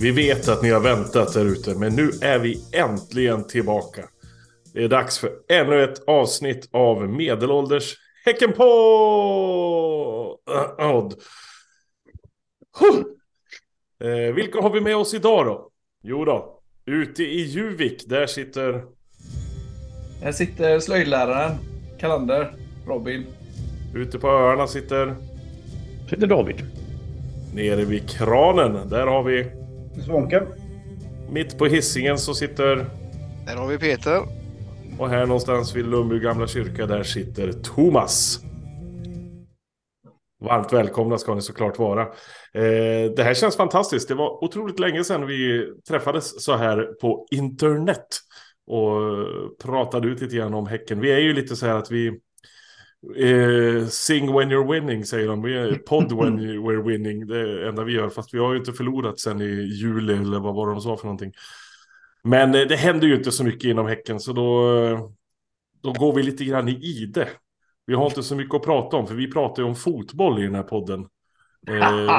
Vi vet att ni har väntat där ute, men nu är vi äntligen tillbaka. Det är dags för ännu ett avsnitt av Medelålders Häckenpodd! Eh, vilka har vi med oss idag då? Jo då, ute i Juvik, där sitter... Här sitter slöjdläraren, Kalander, Robin. Ute på öarna sitter... Sitter David. Nere vid kranen, där har vi... Svånken. Mitt på hissingen så sitter... Där har vi Peter. Och här någonstans vid Lundby gamla kyrka, där sitter Thomas. Varmt välkomna ska ni såklart vara. Eh, det här känns fantastiskt. Det var otroligt länge sedan vi träffades så här på internet. Och pratade ut lite grann om Häcken. Vi är ju lite så här att vi... Eh, sing when you're winning säger de. Vi är podd when we're winning. Det är det enda vi gör. Fast vi har ju inte förlorat sen i juli eller vad var de sa för någonting. Men eh, det händer ju inte så mycket inom Häcken. Så då, då går vi lite grann i ide. Vi har inte så mycket att prata om. För vi pratar ju om fotboll i den här podden. Eh,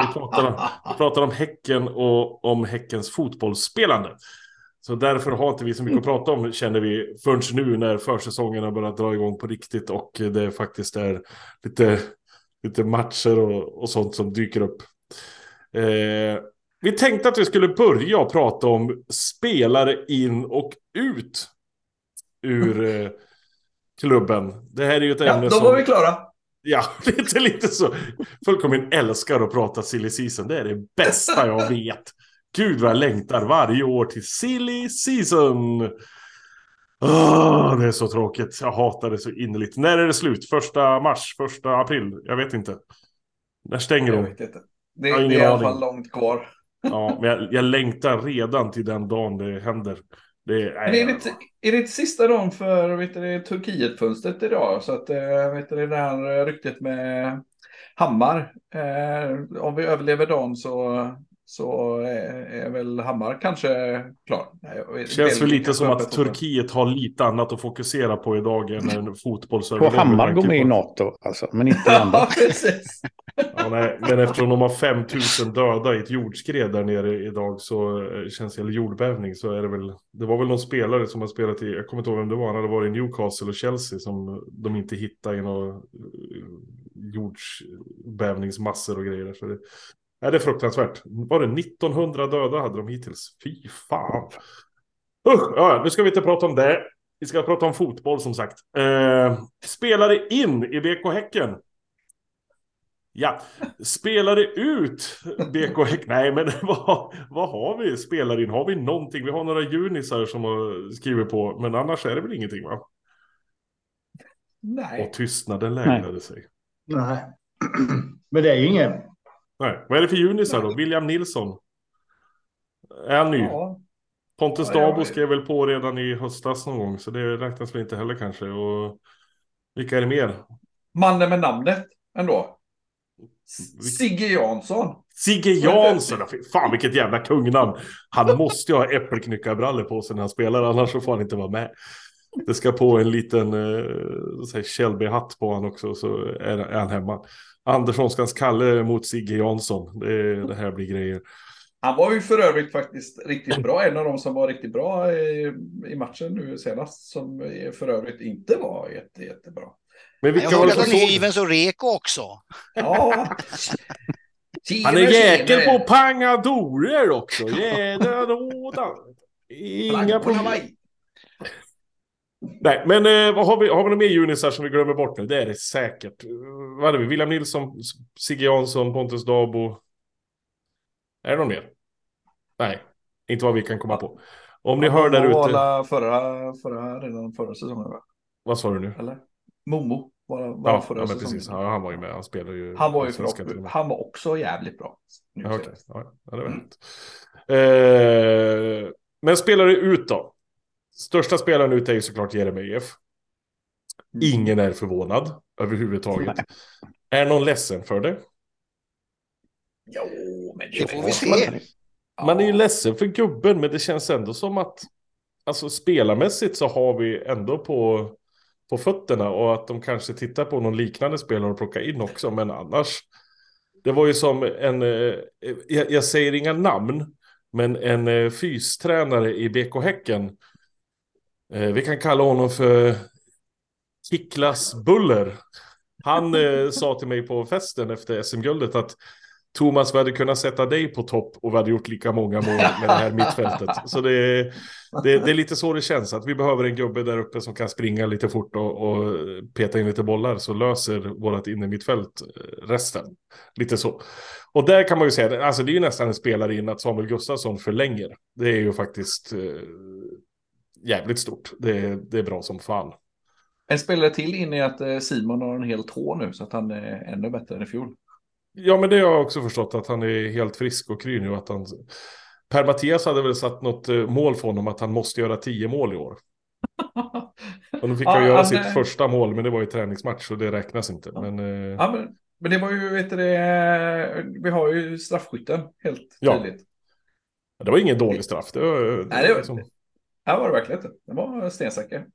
vi, pratar om, vi pratar om Häcken och om Häckens fotbollsspelande. Så därför har inte vi så mycket att prata om känner vi förrän nu när försäsongen har börjat dra igång på riktigt och det faktiskt är lite, lite matcher och, och sånt som dyker upp. Eh, vi tänkte att vi skulle börja prata om spelare in och ut ur eh, klubben. Det här är ju ett Ja, ämne då som... var vi klara. Ja, lite, lite så. Fullkomligt älskar att prata silly season. Det är det bästa jag vet. Gud vad jag längtar varje år till silly season. Åh, det är så tråkigt. Jag hatar det så innerligt. När är det slut? Första mars? Första april? Jag vet inte. När stänger Jag de? vet inte. Det, det är i alla fall långt kvar. Ja, men jag, jag längtar redan till den dagen det händer. Det är, Men är det, inte, är det inte sista dagen för vet du, det, Turkiet-fönstret idag? Så att eh, vet du, det där ryktet med Hammar. Eh, om vi överlever dagen så, så är, är väl Hammar kanske klar. Vet- Känns väl lite som att. Turkiet har lite annat att fokusera på idag än en fotboll. Får Hammar gå med i NATO, alltså, men inte andra. Ja, precis. Ja, nej, men eftersom de har 5000 döda i ett jordskred där nere idag så eh, känns det, eller jordbävning så är det väl, det var väl någon spelare som har spelat i, jag kommer inte ihåg vem det var, han hade varit i Newcastle och Chelsea som de inte hittade i några eh, jordbävningsmassor och grejer. Så det, nej, det är fruktansvärt. Var det 1900 döda hade de hittills? Fy fan. Usch, ja, nu ska vi inte prata om det. Vi ska prata om fotboll som sagt. Eh, spelare in i BK Häcken. Ja, spelare ut BK Häcken. Nej, men vad, vad har vi spelare in? Har vi någonting? Vi har några junisar som har skrivit på, men annars är det väl ingenting va? Nej. Och tystnaden lägrade sig. Nej. Men det är ju ingen. Nej, vad är det för junisar då? William Nilsson. Är han ny? Ja. Pontus Ja, Dabo skrev väl på redan i höstas någon gång, så det räknas väl inte heller kanske. Och vilka är det mer? Mannen med namnet ändå. Vil- Sigge Jansson. Sigge Jansson! Fan vilket jävla kungnamn! Han måste ju ha äppelknyckarbrallor på sig när han spelar, annars så får han inte vara med. Det ska på en liten eh, Shelby-hatt på honom också, så är, är han hemma. Anderssonskans Kalle mot Sigge Jansson. Det, det här blir grejer. Han var ju för övrigt faktiskt riktigt bra. En av de som var riktigt bra i, i matchen nu senast. Som för övrigt inte var jätte, jättebra. Men Jag vilka det hörde att? Hyvens och Reko också. Ja. Han är jäkel på pangadorer också. Jädra rådan. Inga problem. Nej, men eh, vad har vi? Har vi några mer junisar som vi glömmer bort nu? Det är det säkert. Eh, Vad hade vi? William Nilsson, Sigge Jansson, Pontus Dabo. Är det någon mer? Nej, inte vad vi kan komma på. Om ni hör där ute. Förra, förra, redan förra säsongen va? Vad sa du nu? Eller? Momo var, var Ja, förra ja men säsongen. precis. Ja, han var ju med. Han spelar ju. Han var ju för, han var också jävligt bra. Nu Ja, senast. Ja, det var rätt. Eh, men spelare ut då? Största spelaren ut är ju såklart Jeremejeff. Ingen är förvånad överhuvudtaget. Är någon ledsen för det? Jo, men Det får vi Ja. se. Man är ju ledsen för gubben, men det känns ändå som att alltså spelarmässigt så har vi ändå på, på fötterna och att de kanske tittar på någon liknande spelare och plockar in också, men annars. Det var ju som en, eh, jag, jag säger inga namn, Men en eh, fystränare i BK Häcken, vi kan kalla honom för Kiklas Buller. Han eh, sa till mig på festen efter SM-guldet att Thomas, vi hade kunnat sätta dig på topp och vi hade gjort lika många mål med det här mittfältet. Så det, det, det är lite så det känns, att vi behöver en gubbe där uppe som kan springa lite fort och, och peta in lite bollar så löser vårt innermittfält eh, resten. Lite så. Och där kan man ju säga, alltså det är ju nästan en spelare in att Samuel Gustafsson förlänger. Det är ju faktiskt eh, jävligt stort. Det, det är bra som fan. En spelare till in i att eh, Simon har en hel tå nu så att han är ännu bättre än i fjol. Ja, men det har jag också förstått att han är helt frisk och kry nu. Att han... Per Mattias hade väl satt något eh, mål för honom att han måste göra tio mål i år. Och nu fick Ja, han göra han, sitt eh, första mål, men det var ju träningsmatch så det räknas inte. Ja. Men, eh, Ja, men, men det var ju, vet du det, vi har ju straffskytten helt Ja. tydligt. det var ingen dålig straff. Det var, det Nej, det var- liksom, Här var det verkligen inte. Det var stensäker.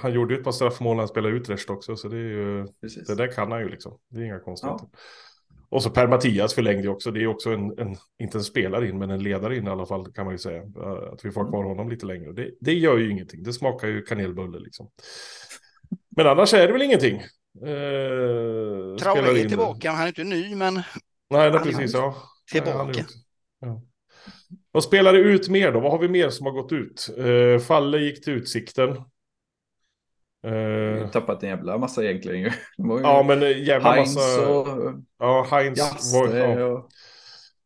han- gjorde ju ett par straffmål när han spelade Utrecht också, så det, är ju, Precis. det där kan han ju liksom. Det är inga konstigheter. Och så Per Mattias förlängde ju också. Det är ju också en, en, inte en spelare in, men en ledare in i alla fall kan man ju säga. Att vi får ha kvar honom lite längre. Det, det gör ju ingenting. Det smakar ju kanelbulle liksom. Men annars är det väl ingenting. Eh, Traoré är tillbaka, han är inte ny men Nej, är precis. Ja. tillbaka. Ja. Vad spelar det ut mer då? Vad har vi mer som har gått ut? Eh, Falle gick till Utsikten. Vi har Eh, tappat en jävla massa egentligen ju. Var ja, men eh, jävla Heinz massa... och Ja, Heinz var, Jaste ja, och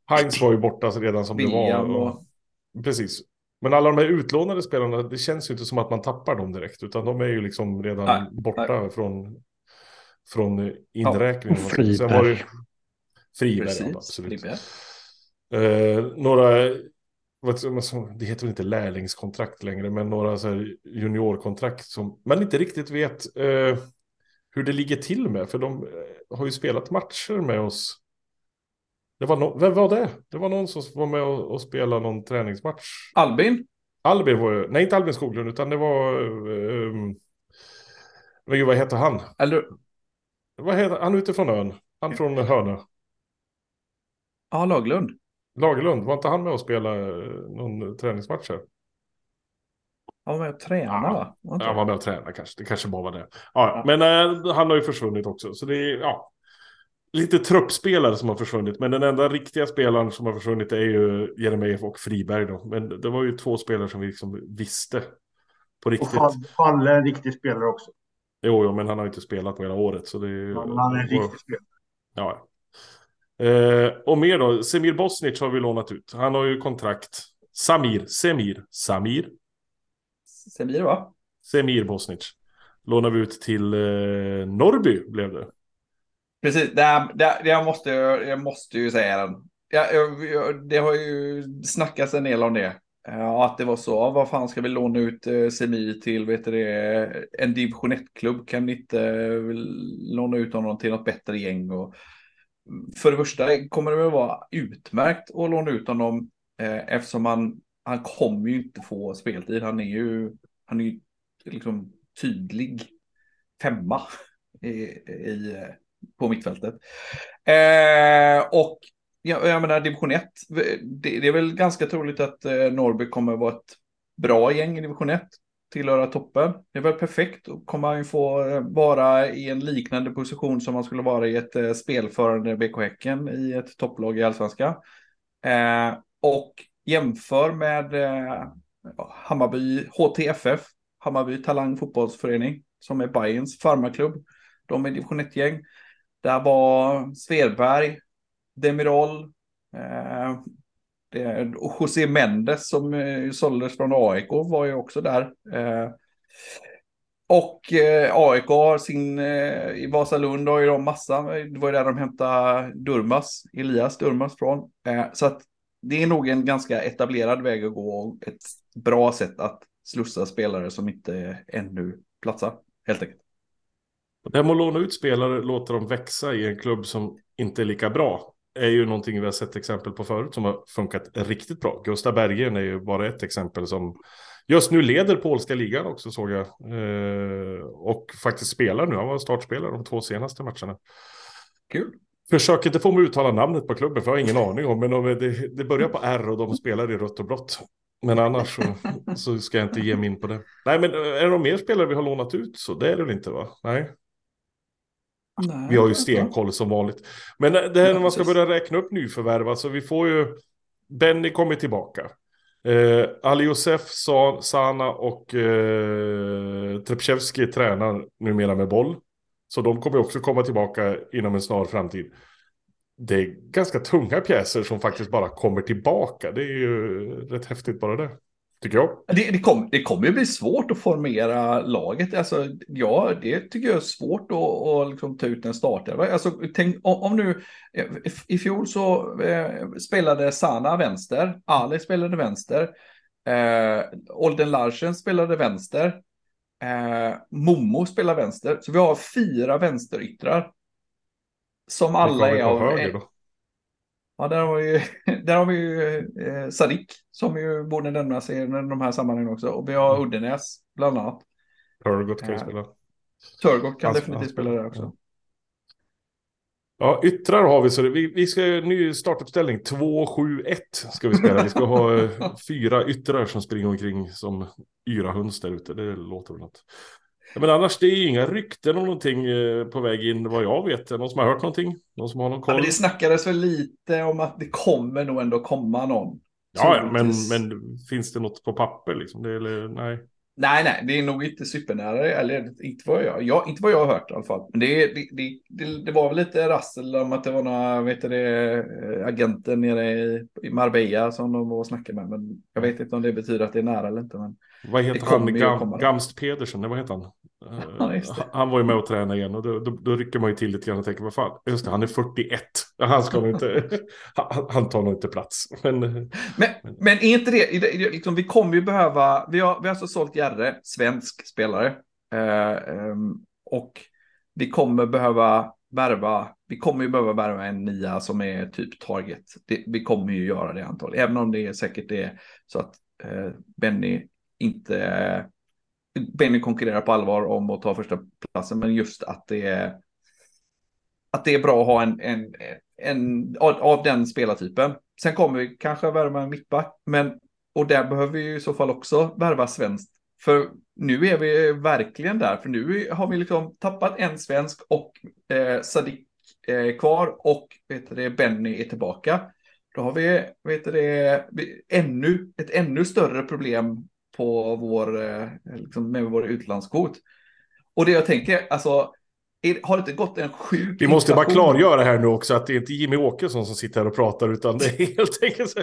Heinz var ju borta redan som det var. William Och, och... Precis. Men alla de här utlånade spelarna, det känns ju inte som att man tappar dem direkt. Utan de är ju liksom redan Nej, borta från, från inräkningen. Och Sen var det Friberg. Friberg, ja, absolut. Friberg. Eh, några, det heter väl inte lärlingskontrakt längre, men några så juniorkontrakt som man inte riktigt vet eh, hur det ligger till med. För de eh, har ju spelat matcher med oss. Det var no, vem var det? Det var någon som var med och, och spelade någon träningsmatch. Albin? Albin var ju, nej inte Albin Skoglund, utan det var, eh, men gud, vad heter han? Eller, Vad heter, han utifrån ön, han från Hönö. ja, Laglund. Lagerlund, var inte han med och spelade eh, någon träningsmatch här? Han var med och tränade Ja. va? Var Han var med och tränade kanske. Det kanske bara var det. Ja, Men eh, han har ju försvunnit också. Så det är ja, lite truppspelare som har försvunnit. Men den enda riktiga spelaren som har försvunnit är ju Jeremejeff och Friberg. Då. Men det var ju två spelare som vi liksom visste på Och riktigt. Fall- Falle är en riktig spelare också. Jo, jo, men han har ju inte spelat på hela året. Så det är han är en riktig spelare. Ja. Eh, och mer då, Semir Bosnic har vi lånat ut. Han har ju kontrakt. Samir, Semir, Samir, Semir va? Semir Bosnic. Lånar vi ut till eh, Norrby blev det. Precis, det, det, det jag, måste, jag måste ju säga den. Jag, jag, jag, det har ju snackats en del om det. Ja, att det var så. Vad fan ska vi låna ut eh, Semir till? Vet du det, en division 1-klubb? Kan ni inte eh, låna ut honom till något bättre gäng? Och, för det första kommer det väl vara utmärkt att låna ut honom eh, eftersom han, han kommer ju inte få speltid. Han är ju, han är ju liksom tydlig femma i, i, på mittfältet. Eh, och jag, jag menar division 1, det, det är väl ganska troligt att eh, Norrby kommer vara ett bra gäng i division 1. Tillhöra toppen. Det är väl perfekt. Då kommer han ju få eh, vara i en liknande position som man skulle vara i ett eh, spelförande BK Häcken i ett topplag i allsvenskan. Eh, och jämför med eh, Hammarby HTFF, Hammarby Talang Fotbollsförening, som är Bayerns farmaklubb. De är division 1-gäng. Där var Svedberg, Demirol, eh, det, och José Mendes som eh, såldes från AIK var ju också där. Eh, och eh, AIK har sin, eh, i Vasalund har ju de massa, det var ju där de hämtade Durmas, Elias Durmas från. Eh, så att det är nog en ganska etablerad väg att gå och ett bra sätt att slussa spelare som inte ännu platsar, helt enkelt. Det här med att låna ut spelare, låta dem växa i en klubb som inte är lika bra, är ju någonting vi har sett exempel på förut som har funkat riktigt bra. Gustav Bergen är ju bara ett exempel som just nu leder polska ligan också såg jag. Eh, och faktiskt spelar nu, han var startspelare de två senaste matcherna. Kul. Försök inte få mig uttala namnet på klubben för jag har ingen aning om. Men de, det, det börjar på R och de spelar i rött och blått. Men annars så, så ska jag inte ge mig in på det. Nej men är det någon mer spelare vi har lånat ut så det är det väl inte va? Nej. Nej, Vi har ju stenkoll som vanligt. Men det här när man ska börja räkna upp nyförvärv, alltså vi får ju... Benny kommer tillbaka. Eh, Ali Josef, Sa- Sana och eh, Trepchevski tränar numera med boll. Så de kommer också komma tillbaka inom en snar framtid. Det är ganska tunga pjäser som faktiskt bara kommer tillbaka. Det är ju rätt häftigt bara det. Tycker jag. Det, det, kom, det kommer ju bli svårt att formera laget. Alltså, ja, det tycker jag är svårt att, att liksom ta ut en startelva. Alltså, tänk, om, om nu, eh, i- i fjol så eh, spelade Sana vänster, Ali spelade vänster, eh, Olden Larsen spelade vänster, eh, Momo spelar vänster. Så vi har fyra vänsteryttrar. Som alla är av... höger då? Ja, där har vi ju, där har vi ju eh, Sadik som ju borde nämna sig i de här sammanhangen också. Och vi har Uddenäs bland annat. Turgott kan ju Ja. spela. Törgård kan Han- definitivt han spela där också. Ja, yttrar har vi så det, vi, vi ska ny startuppställning 2-7-1 ska vi spela. Vi ska ha eh, fyra yttrar som springer omkring som yra höns där ute. Det låter väl något. Ja, Men annars det är inga rykten om någonting eh, på väg in vad jag vet. Någon som har hört någonting? Någon som har någon Ja, koll? men det snackades väl lite om att det kommer nog ändå komma någon. Ja, ja men, men finns det något på papper liksom? Det, eller, nej. Nej, nej, det är nog inte supernära, eller inte vad jag, jag, inte vad jag har hört i alla fall. Men det, det, det, det, var väl lite rassel om att det var några, vet du det, eh, agenter nere i, i Marbella som de var och snackade med. Men jag vet inte om det betyder att det är nära eller inte. Men Vad Det heter han? Gam. Gamst Pedersen, vad heter han? Eh, Ja, det. han var ju med och tränade igen och då, då, då rycker man ju till lite grann och tänker vad fan, just det, han är 41. Han ska nog inte, han, han tar nog inte plats. Men Men, men är inte det, det- liksom, vi kommer ju behöva, vi har, vi har alltså sålt Järre, svensk spelare. Eh, ehm, och vi kommer behöva värva, vi kommer ju behöva värva en nia som är typ target. Det, vi kommer ju göra det antagligen, även om det är säkert är så att eh, Benny inte, Benny konkurrerar på allvar om att ta första platsen, men just att det är att det är bra att ha en, en, en av, av den spelartypen. Sen kommer vi kanske värva en mittback, men och där behöver vi ju i så fall också värva svenskt. För nu är vi verkligen där, för nu har vi liksom tappat en svensk och eh, Sadik eh, kvar och vet det, Benny är tillbaka. Då har vi vet du det, ännu, ett ännu större problem på vår, eh, liksom med vår utlandskvot. Och det jag tänker, alltså, är, har det inte gått en sjuk vi måste bara klargöra här nu också att det är inte Jimmy Åkesson som sitter här och pratar utan det är helt enkelt så,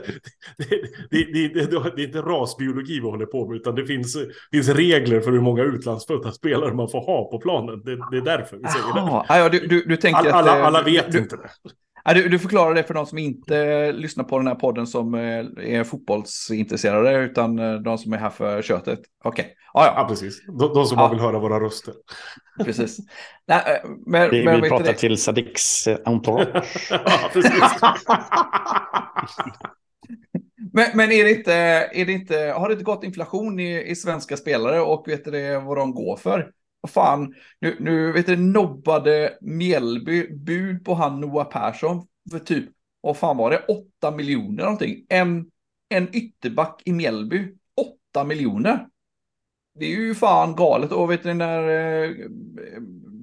det, det, det, det, är inte rasbiologi vi håller på med utan det finns, finns regler för hur många utlandsfödda spelare man får ha på planen. Det, är därför vi säger det. Jaha, ja, du, du, du tänker alla, eh, alla vet du, inte det. Ja, du, du förklarar det för de som inte lyssnar på den här podden som eh, är fotbollsintresserade, utan eh, de som är här för köttet. Okej, ja, Ja, precis. De, de som bara vill höra våra röster. precis. Nej, eh, men, Vi, men vi pratar det? till Sadiks entourage. ja, precis. Men, men är, det inte, är det inte, har det inte gått inflation i, i svenska spelare och vet du det vad de går för? Vad fan, nu, nu vet du, nobbade Mjällby bud på han Noah Persson för typ, vad fan var det, 8 miljoner någonting. En, en ytterback i Mjällby, 8 miljoner. Det är ju fan galet. Och vet ni när eh,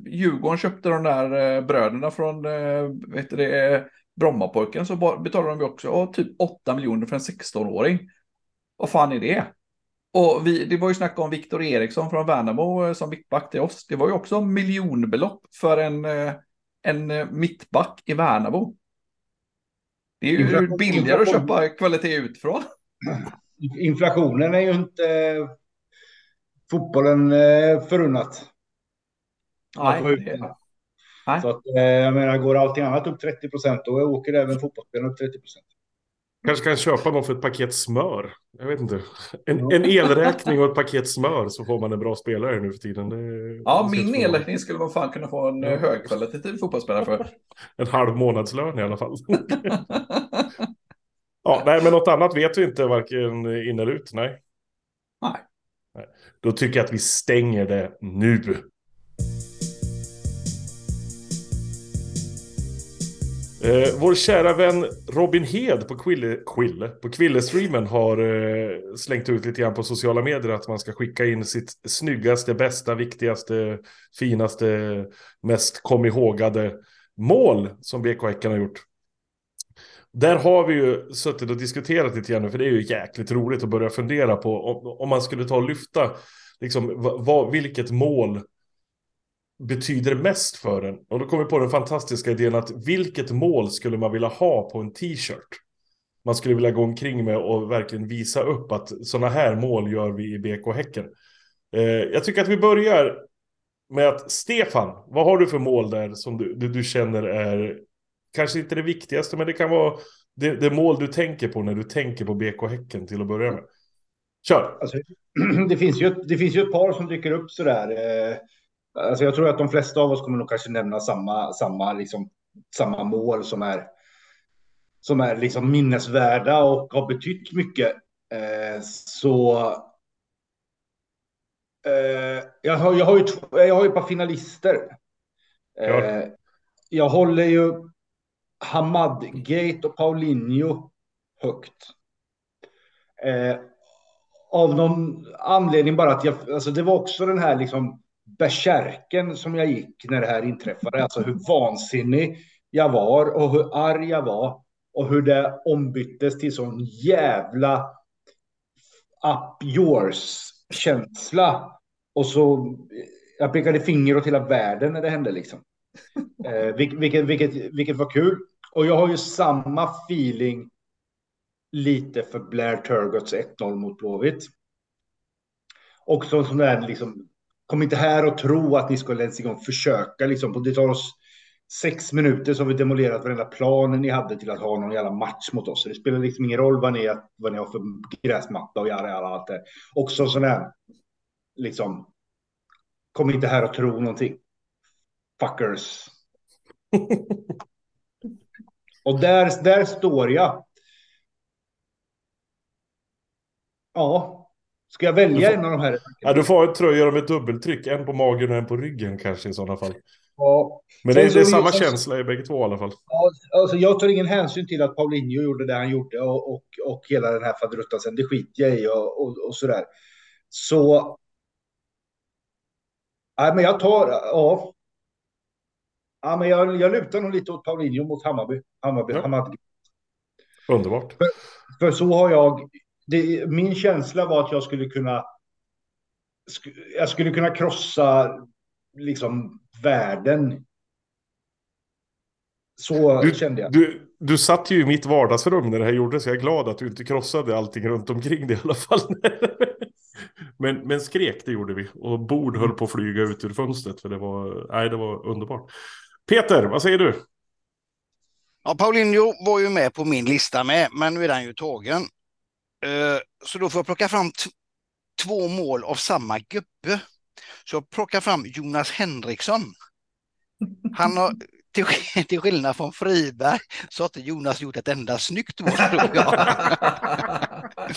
Djurgården köpte de där eh, bröderna från eh, vet du det, Brommapojken så betalade de ju också ja, typ 8 miljoner för en 16-åring. Vad fan är det? Och vi, det var ju snack om Viktor Eriksson från Värnamo eh, som mittback till oss. Det var ju också miljonbelopp för en, eh, en eh, mittback i Värnamo. Det är ju billigare att köpa kvalitet utifrån. Inflationen är ju inte fotbollen förunnat. Det- nej. Så att, jag menar, går allting annat upp 30 procent, då åker även fotbollsspelaren upp 30 procent. Kanske kan köpa någon för ett paket smör. Jag vet inte. En, en elräkning och ett paket smör så får man en bra spelare nu för tiden. Det, Ja, min elräkning skulle man fan kunna få en ja. högkvalitativ fotbollsspelare för. En halv månadslön i alla fall. ja, nej, men något annat vet vi inte, varken in eller ut. Nej. nej. Då tycker jag att vi stänger det nu. Eh, vår kära vän Robin Hed på Quille, Quille, på Quille-streamen har eh, slängt ut lite grann på sociala medier att man ska skicka in sitt snyggaste, bästa, viktigaste, finaste, mest kom ihågade mål som BK Häcken har gjort. Där har vi ju suttit och diskuterat lite grann, för det är ju jäkligt roligt att börja fundera på om, om man skulle ta och lyfta, liksom, vad, vilket mål betyder mest för en. Och då kom vi på den fantastiska idén att vilket mål skulle man vilja ha på en t-shirt? Man skulle vilja gå omkring med och verkligen visa upp att sådana här mål gör vi i BK Häcken. Eh, jag tycker att vi börjar med att Stefan, vad har du för mål där som du, du, du känner är kanske inte det viktigaste, men det kan vara det, det, mål du tänker på när du tänker på BK Häcken till att börja med. Kör! Alltså, det, finns ju, det finns ju ett par som dyker upp sådär. Eh, alltså jag tror att de flesta av oss kommer nog kanske nämna samma, samma, liksom, samma mål som är, som är liksom minnesvärda och har betytt mycket. Eh, så eh, jag, har, jag, har ju, jag har ju ett par finalister. Eh, jag håller ju Hamad Gate och Paulinho högt. Eh, av någon anledning bara att jag, alltså det var också den här liksom bärsärken som jag gick när det här inträffade. Alltså hur vansinnig jag var och hur arg jag var och hur det ombyttes till sån jävla up yours känsla. Och så jag pekade finger åt hela världen när det hände liksom. Eh, vilket, vilket, vilket var kul. Och jag har ju samma feeling lite för Blair Turgots 1-0 mot Blåvitt. Också en sån där liksom, kom inte här och tro att ni skulle ens igång försöka liksom. Det tar oss sex minuter så har vi demolerat varenda planen ni hade till att ha någon jävla match mot oss. Så det spelar liksom ingen roll vad ni, vad ni har för gräsmatta och jada, jada, allt det. Också sån här, liksom, kom inte här och tro någonting. Fuckers. Och där, där står jag. Ja, ska jag välja får, en av de här? Ja, du får en tröja med dubbeltryck, en på magen och en på ryggen kanske i sådana fall. Ja. Men det, det är samma känsla i bägge två i alla fall. Ja, alltså jag tar ingen hänsyn till att Paulinho gjorde det han gjorde och, och, och hela den här faderuttansen. Det skiter jag i och, och, och sådär. Så... Nej, men jag tar... Ja, Ja, men jag, jag lutar nog lite åt Paulinho mot Hammarby. Hammarby, ja. Hammarby. Underbart. För, för, så har jag... Det, min känsla var att jag skulle kunna... Jag skulle kunna krossa liksom världen. Så du, kände jag. Du, du satt ju i mitt vardagsrum när det här gjordes. Jag är glad att du inte krossade allting runt omkring dig i alla fall. men, men skrek, det gjorde vi. Och bord höll på att flyga ut ur fönstret. För det var, nej, det var underbart. Peter, vad säger du? Ja, Paulinho var ju med på min lista med, men nu är den ju tagen. Eh, så då får jag plocka fram två mål av samma gubbe. Så jag plockar fram Jonas Henriksson. Han har, till, till skillnad från Friberg, så har inte Jonas gjort ett enda snyggt mål, tror jag.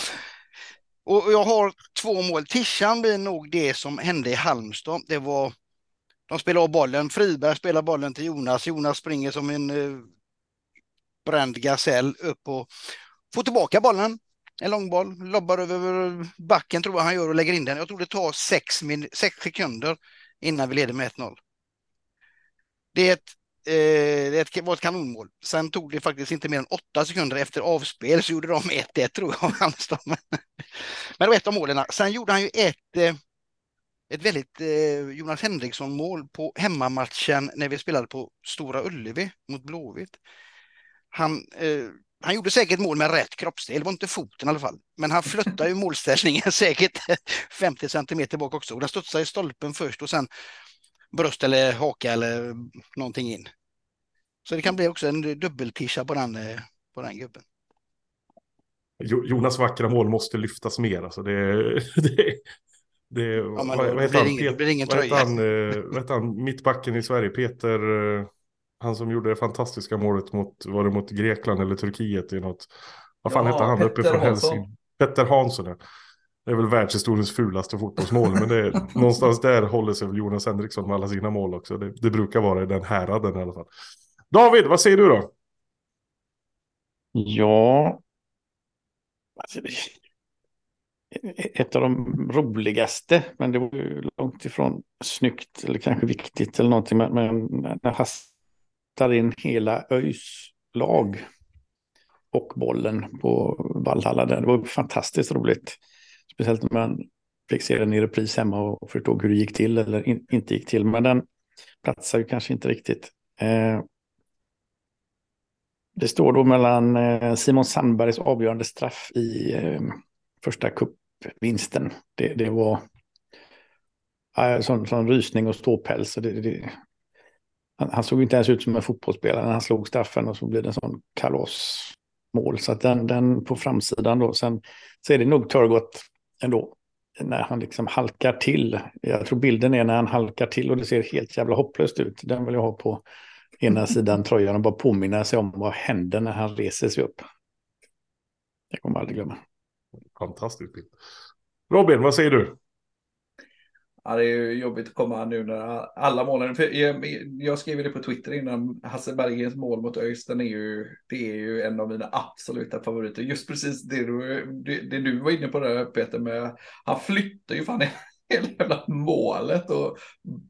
Och jag har två mål. Tishan blir nog det som hände i Halmstad. Det var de spelar av bollen. Friberg spelar bollen till Jonas. Jonas springer som en eh, bränd gasell upp och får tillbaka bollen. En långboll, lobbar över backen tror jag han gör och lägger in den. Jag tror det tar sex, sex sekunder innan vi leder med 1-0. Det, är ett, eh, det var ett kanonmål. Sen tog det faktiskt inte mer än åtta sekunder efter avspel så gjorde de 1-1 tror jag. Men det var ett av målen. Sen gjorde han ju ett eh, ett väldigt eh, Jonas Henriksson-mål på hemmamatchen när vi spelade på Stora Ullevi mot Blåvitt. Han, eh, han gjorde säkert mål med rätt kroppsdel, det var inte foten i alla fall. Men han flyttade ju målställningen säkert 50 centimeter bak också. Och den studsade i stolpen först och sen bröst eller haka eller någonting in. Så det kan bli också en dubbeltisha på den, eh, på den gubben. Jonas vackra mål måste lyftas mer. Alltså det, det, det, ja, vad, vad heter han? Ingen, Pet, ingen vad heter han, eh, vad heter han? Mittbacken i Sverige, Peter, eh, han som gjorde det fantastiska målet mot, var det mot Grekland eller Turkiet i något, vad fan ja, hette han Petter uppifrån Helsingborg? Petter Hansson. Ja. Det är väl världshistoriens fulaste fotbollsmål, men det är, någonstans där håller sig väl Jonas Henriksson med alla sina mål också. Det, det brukar vara i den häraden i alla fall. David, vad säger du då? Ja, alltså ett av de roligaste, men det var ju långt ifrån snyggt eller kanske viktigt eller någonting. Men, men när tar in hela ÖIS lag och bollen på Valhalla. Det var fantastiskt roligt. Speciellt när man fick se den i repris hemma och förstod hur det gick till eller in, inte gick till. Men den platsar ju kanske inte riktigt. Eh, det står då mellan eh, Simon Sandbergs avgörande straff i eh, första cupvinsten. Det, det var en sån, sån rysning och ståpäls. Det, det, han, han, såg inte ens ut som en fotbollsspelare när han slog straffen och så blev det en sån kalasmål. Så att den, den på framsidan då. Sen så är det nog Turgott ändå. När han liksom halkar till. Jag tror bilden är när han halkar till och det ser helt jävla hopplöst ut. Den vill jag ha på ena sidan tröjan och bara påminna sig om vad händer när han reser sig upp. Jag kommer aldrig glömma. Fantastisk bild. Robin, vad säger du? Ja, det är ju jobbigt att komma nu när alla målen, för jag, jag skrev det på Twitter innan, Hasse Bergens mål mot ÖIS, den är ju, det är ju en av mina absoluta favoriter. Just precis det du, det, det du var inne på där Peter, med, han flyttar ju fan hela jävla målet och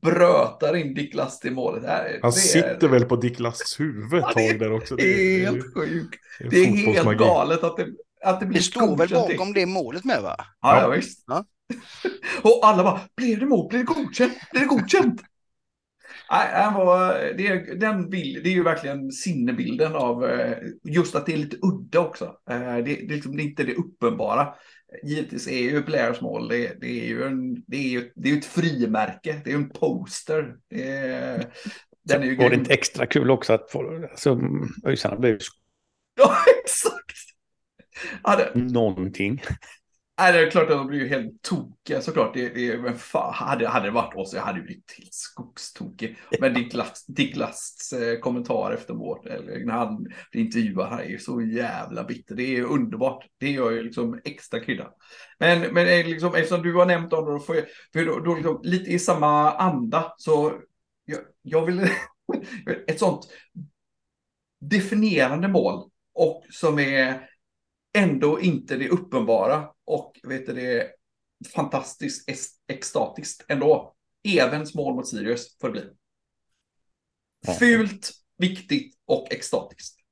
brötar in Dick Last i målet. Det han sitter är, väl på Dick Lasts huvud ett tag där också. Det är helt sjukt. Det är helt galet att det, att det blir Det står väl bakom det målet med va? Ja, ja visst. Ja. och alla bara, blev det mål? Blev det godkänt? Blev det godkänt? Nej, han var, det, är, den bild, det är ju verkligen sinnebilden av eh, just att det är lite udda också. Eh, det, det, är liksom, det är inte det uppenbara. Givetvis är ju Blairs mål, det, det, är ju en, det, är ju, det är ett frimärke, det är ju en poster. Det är, den är ju var det inte extra kul också att få, alltså, ÖISarna blev Ja, exakt. Ja, det... Någonting. Nej, det är klart att de blir ju helt tokiga såklart. Det, det, men fan, hade, hade det varit oss, jag hade blivit helt skogstokig. Men Dick, Last, Dick Lasts eh, kommentar efter mål, eller när han blir intervjuad, han är ju så jävla bitter. Det är underbart. Det gör ju liksom extra krydda. Men, men liksom, eftersom du har nämnt om det, för, för då, då liksom, lite i samma anda, så jag, jag vill... ett sånt definierande mål och som är ändå inte det uppenbara och vet du, det är fantastiskt extatiskt ändå. Evens mål mot Sirius bli. Fult, viktigt och extatiskt.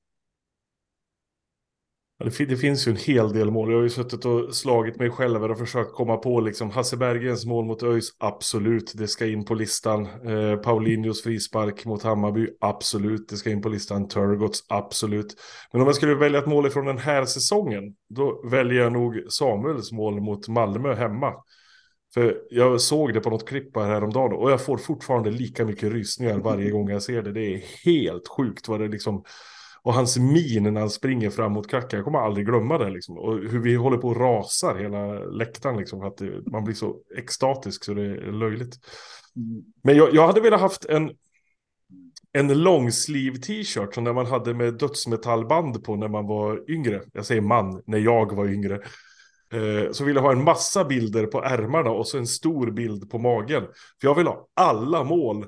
Det, finns ju en hel del mål. Jag har ju suttit och slagit mig själv och försökt komma på liksom Hasse Bergens mål mot ÖIS, absolut, det ska in på listan. Eh, Paulinhos frispark mot Hammarby, absolut, det ska in på listan. Turgots, absolut. Men om jag skulle välja ett mål från den här säsongen, då väljer jag nog Samuels mål mot Malmö hemma. För jag såg det på något klipp här häromdagen och jag får fortfarande lika mycket rysningar varje gång jag ser det. Det är helt sjukt vad det liksom och hans min när han springer fram mot klacken, jag kommer aldrig glömma det. Liksom. Och hur vi håller på och rasar hela läktaren. Liksom, för att det, man blir så extatisk så det är löjligt. Mm. Men jag, jag hade velat haft en, en långsliv t-shirt som när man hade med dödsmetallband på när man var yngre. Jag säger man, när jag var yngre. Eh, så vill jag ha en massa bilder på ärmarna och så en stor bild på magen. För jag vill ha alla mål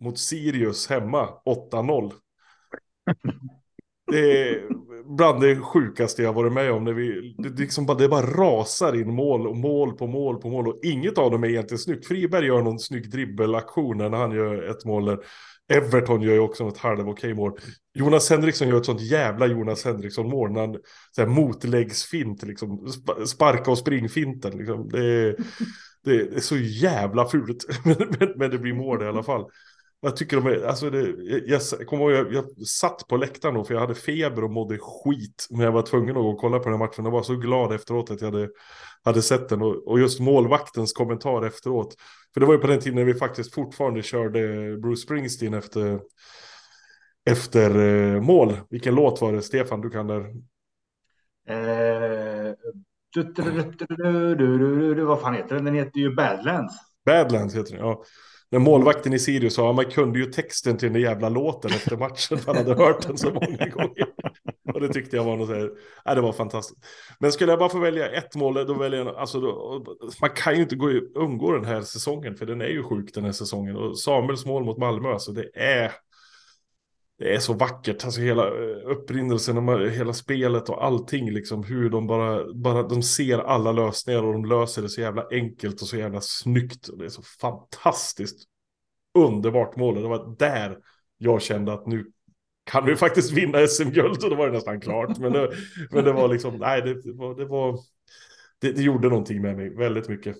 mot Sirius hemma 8-0. Det är bland det sjukaste jag varit med om. När vi, det, liksom bara, det bara rasar in mål och mål på mål på mål. Och inget av dem är egentligen snyggt. Friberg gör någon snygg dribbelaktion när han gör ett mål. Där. Everton gör ju också något halv okej mål. Jonas Henriksson gör ett sånt jävla Jonas Henriksson-mål. När han så här, motläggsfint, liksom, sparka och springfinten. Liksom. Det, är, det, är så jävla fult. men, men, men det blir mål i alla fall. Jag tycker de är, alltså det, jag, jag kommer ihåg, jag, jag satt på läktaren då för jag hade feber och mådde skit. Men jag var tvungen att gå och kolla på den här matchen. Jag var så glad efteråt att jag hade, hade sett den. Och, och just målvaktens kommentar efteråt. För det var ju på den tiden när vi faktiskt fortfarande körde Bruce Springsteen efter, efter eh, mål. Vilken låt var det, Stefan? Du kan där. Eh, du, du, du, vad fan heter den? Den heter ju Badlands. Badlands heter den, ja. När målvakten i Sirius sa, man kunde ju texten till den jävla låten efter matchen. Han hade hört den så många gånger. Och det tyckte jag var något så här, nej, det var fantastiskt. Men skulle jag bara få välja ett mål, då väljer jag, alltså, då, man kan ju inte gå, undgå den här säsongen, för den är ju sjuk den här säsongen. Och Samuels mål mot Malmö, alltså det är, det är så vackert, alltså hela eh, upprinnelsen, hela spelet och allting liksom, hur de bara, bara, de ser alla lösningar och de löser det så jävla enkelt och så jävla snyggt. Och det är så fantastiskt underbart mål det var där jag kände att nu kan vi faktiskt vinna SM-guld och då var det nästan klart. Men det, men det var liksom, nej, det, det var, det, var det, det, gjorde någonting med mig väldigt mycket.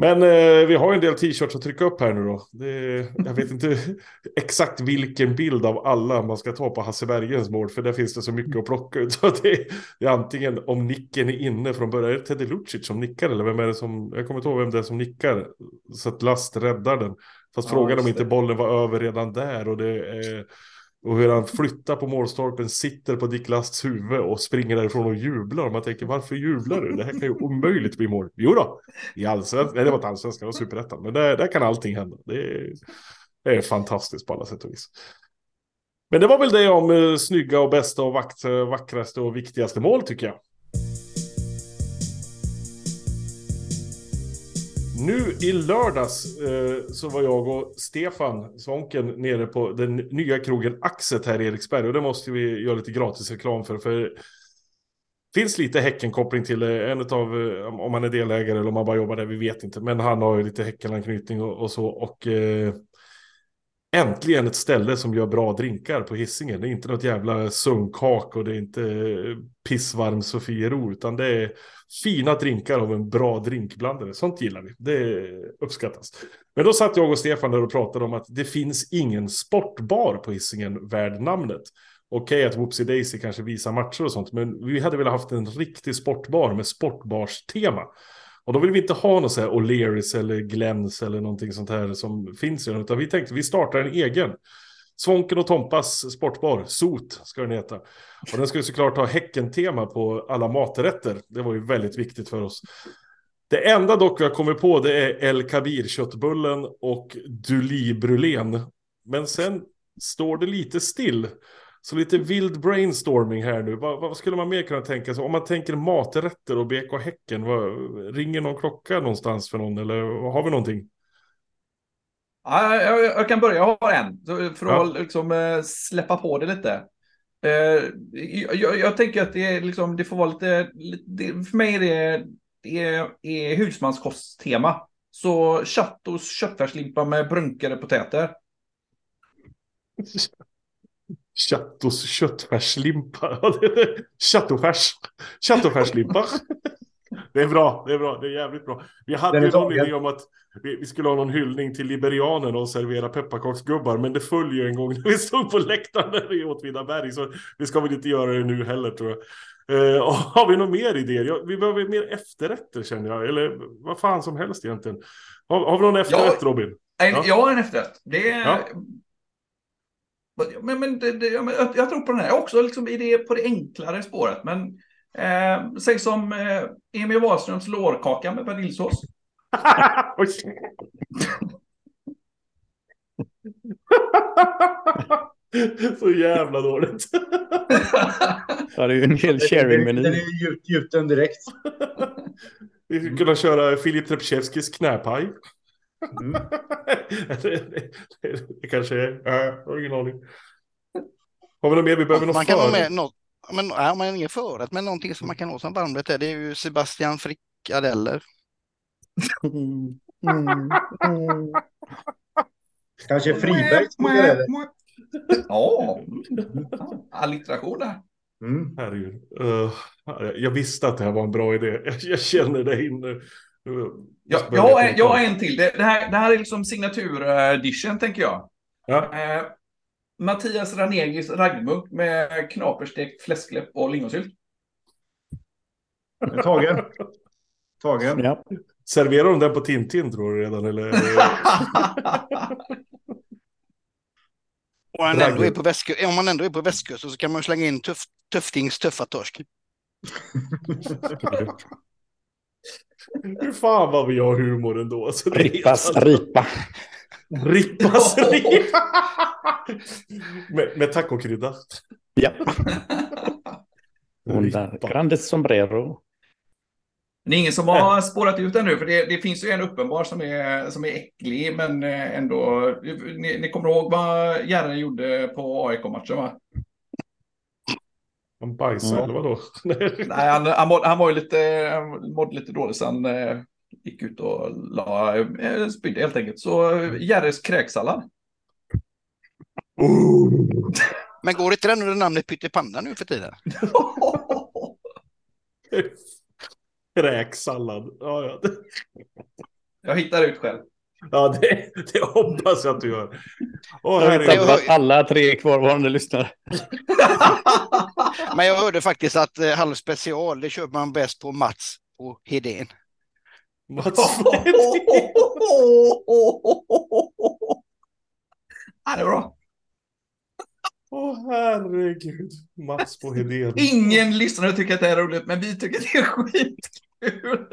Men eh, vi har en del t-shirts att trycka upp här nu då. Det, jag vet inte exakt vilken bild av alla man ska ta på Hasse Bergens mål, för där finns det så mycket att plocka ut. Så det, det, är antingen om nicken är inne från början, är det Teddy Lucic som nickar eller vem är det som, jag kommer inte ihåg vem det är som nickar, så att Last räddar den. Fast ja, frågan om inte bollen var över redan där och det är och hur han flyttar på målstolpen, sitter på Dick Lasts huvud och springer därifrån och jublar. man tänker, varför jublar du? Det här kan ju omöjligt bli mål. Jo då, i allsvenskan, nej det var inte allsvenskan, det var superettan. Men där, där kan allting hända. Det är, det är fantastiskt på alla sätt och vis. Men det var väl det om eh, snygga och bästa och vakt, vackraste och viktigaste mål tycker jag. Nu i lördags eh, så var jag och Stefan Svånken nere på den nya krogen Axet här i Eriksberg. Och det måste vi göra lite gratis reklam för. För finns lite Häckenkoppling till det, en av, eh, om man är delägare eller om man bara jobbar där, vi vet inte. Men han har ju lite Häckenanknytning och, och, så. Och eh, äntligen ett ställe som gör bra drinkar på hissingen. Det är inte något jävla sunkak och det är inte eh, pissvarm Sofiero, utan det är fina drinkar av en bra drinkblandare. Sånt gillar vi. Det uppskattas. Men då satt jag och Stefan där och pratade om att det finns ingen sportbar på hissingen värd namnet. Okej att Whoopsie Daisy kanske visar matcher och sånt, men vi hade velat haft en riktig sportbar med sportbarstema. Och då vill vi inte ha något så här O'Learys eller Glens eller någonting sånt här som finns redan. Utan vi tänkte vi startar en egen. Svånken och Tompas sportbar, SOT ska den heta. Och den skulle såklart ha Häcken-tema på alla maträtter. Det var ju väldigt viktigt för oss. Det enda dock jag kommer på det är El Kabir köttbullen och Duli Brulén. Men sen står det lite still. Så lite vild brainstorming här nu. Vad, vad, skulle man mer kunna tänka sig? Om man tänker maträtter och BK Häcken. Vad, ringer någon klocka någonstans för någon? Eller har vi någonting? Ja, jag, jag kan börja. Jag har en. För att ja. liksom, äh, släppa på det lite. Äh, jag, jag, tänker att det, liksom, det får vara lite... Det, för mig är det, det är, är husmanskosttema. Så chattos köttfärslimpa med brunkade potäter. Chattos köttfärslimpa. Chattofärs. Chattofärslimpa. Det är bra, det är bra, det är jävligt bra. Vi hade ju någon idé om att vi, vi, skulle ha någon hyllning till liberianerna och servera pepparkaksgubbar, men det följer en gång när vi stod på läktaren i Åtvidaberg, så vi ska väl inte göra det nu heller tror jag. Uh, har vi några mer idéer? Ja, vi behöver mer efterrätter känner jag, eller vad fan som helst egentligen. Har, har vi någon efterrätt ja, Robin? En, ja. Jag har en efterrätt. Det är... Ja. Men, men, det, det, jag, jag tror på den här också, liksom i det, på det enklare spåret. Men eh, säg som eh, Emil Wahlströms lårkaka med vaniljsås. Så jävla dåligt. ja, det är ju en hel sharing-meny. Den är gjut, gjuten direkt. Vi skulle kunna köra Filip Trepchevskis knäpaj. Mm. det, det, det, kanske är, jag har ingen aning. Har vi något mer? Vi behöver något man kan ha med något, men, ja, man har ingen förrätt, men någonting som man kan ha som varmrätt det är ju Sebastian Frikadeller. Mm. Mm. Kanske Fribergs frikadeller. Ja, allitteration där. Mm. Herregud. Uh, jag visste att det här var en bra idé. Jag, jag känner det inne. Ja, jag, har en, jag har en till. Det, det, här, det här är liksom signaturdischen, tänker jag. Ja. Eh, Mattias Ranegis raggmunk med knaperstekt fläskläpp och lingonsylt. Tagen. Tagen. Ja. Serverar de den på Tintin tror du redan? Eller? om, man ändå är på väskö, om man ändå är på västkusten så kan man slänga in tuff, Tuftings tuffa torsk. Hur fan vad vi har humor ändå. Alltså, Rippas ripa. Rippas ripa. med, med tacokrydda. Ja. Grandes sombrero. Det är ingen som har spårat ut ännu, för det, det, finns ju en uppenbar som är, som är äcklig, men eh, ändå. Ni, ni kommer ihåg vad Järre gjorde på AIK-matchen, va? Han bajsade, eller vadå? Nej, han, han, mådde, han var ju lite, han mådde lite dåligt, så han eh, gick ut och la, eh, spydde helt enkelt. Så eh, Järres kräksallad. Oh. Men går inte den under namnet Pyttipanna nu för tiden? Kräksallad. Ja, ja. Jag hittar ut själv. Ja, det, det hoppas jag att du gör. Och jag vet att alla tre kvarvarande lyssnare. Men jag hörde faktiskt att eh, Halv special, det köper man bäst på Mats och Hedén. Mats Hedén? Ja, det är bra. Åh oh, herregud, Mats på Hedén. Ingen lyssnare tycker att det är roligt, men vi tycker att det är skitkul.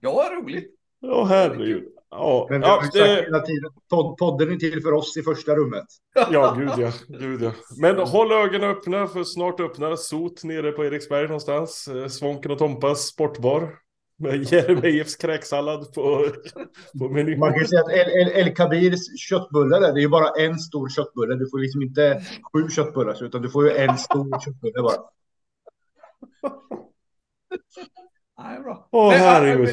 ja, roligt. Åh oh, herregud. Ja, men vi har ja, sagt hela tiden, podden är till för oss i första rummet. Ja, gud ja. Gud ja. Men håll ögonen öppna för snart öppnar SOT nere på Eriksberg någonstans. Eh, Svånken och Tompas sportbar. Med Jeremejeffs kräksallad på, på menyn. Man kan säga att El, El, El Kabirs köttbullar, det är ju bara en stor köttbulle. Du får liksom inte sju köttbullar, utan du får ju en stor köttbulle bara. Nej, bra. Åh, herregud.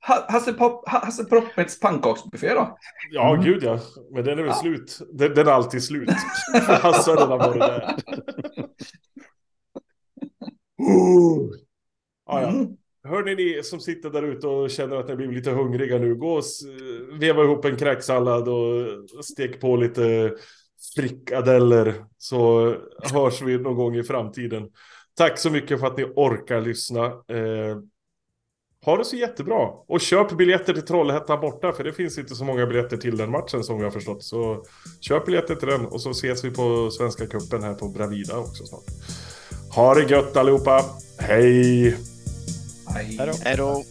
Hasse, Pop, Hasse Proppets pannkaksbuffé då? Ja, mm. gud ja. Men den är väl ja. slut. Den, den, är alltid slut. Hasse har redan varit där. Ah, ja. Mm. Hörni ni som sitter där ute och känner att ni blir lite hungriga nu, gå och veva ihop en kräksallad och stek på lite frikadeller så hörs vi någon gång i framtiden. Tack så mycket för att ni orkar lyssna. Eh, ha det så jättebra och köp biljetter till Trollhättan borta för det finns inte så många biljetter till den matchen som vi har förstått. Så köp biljetter till den och så ses vi på Svenska Cupen här på Bravida också snart. Ha det gött allihopa. Hej! Hej då. Hej då.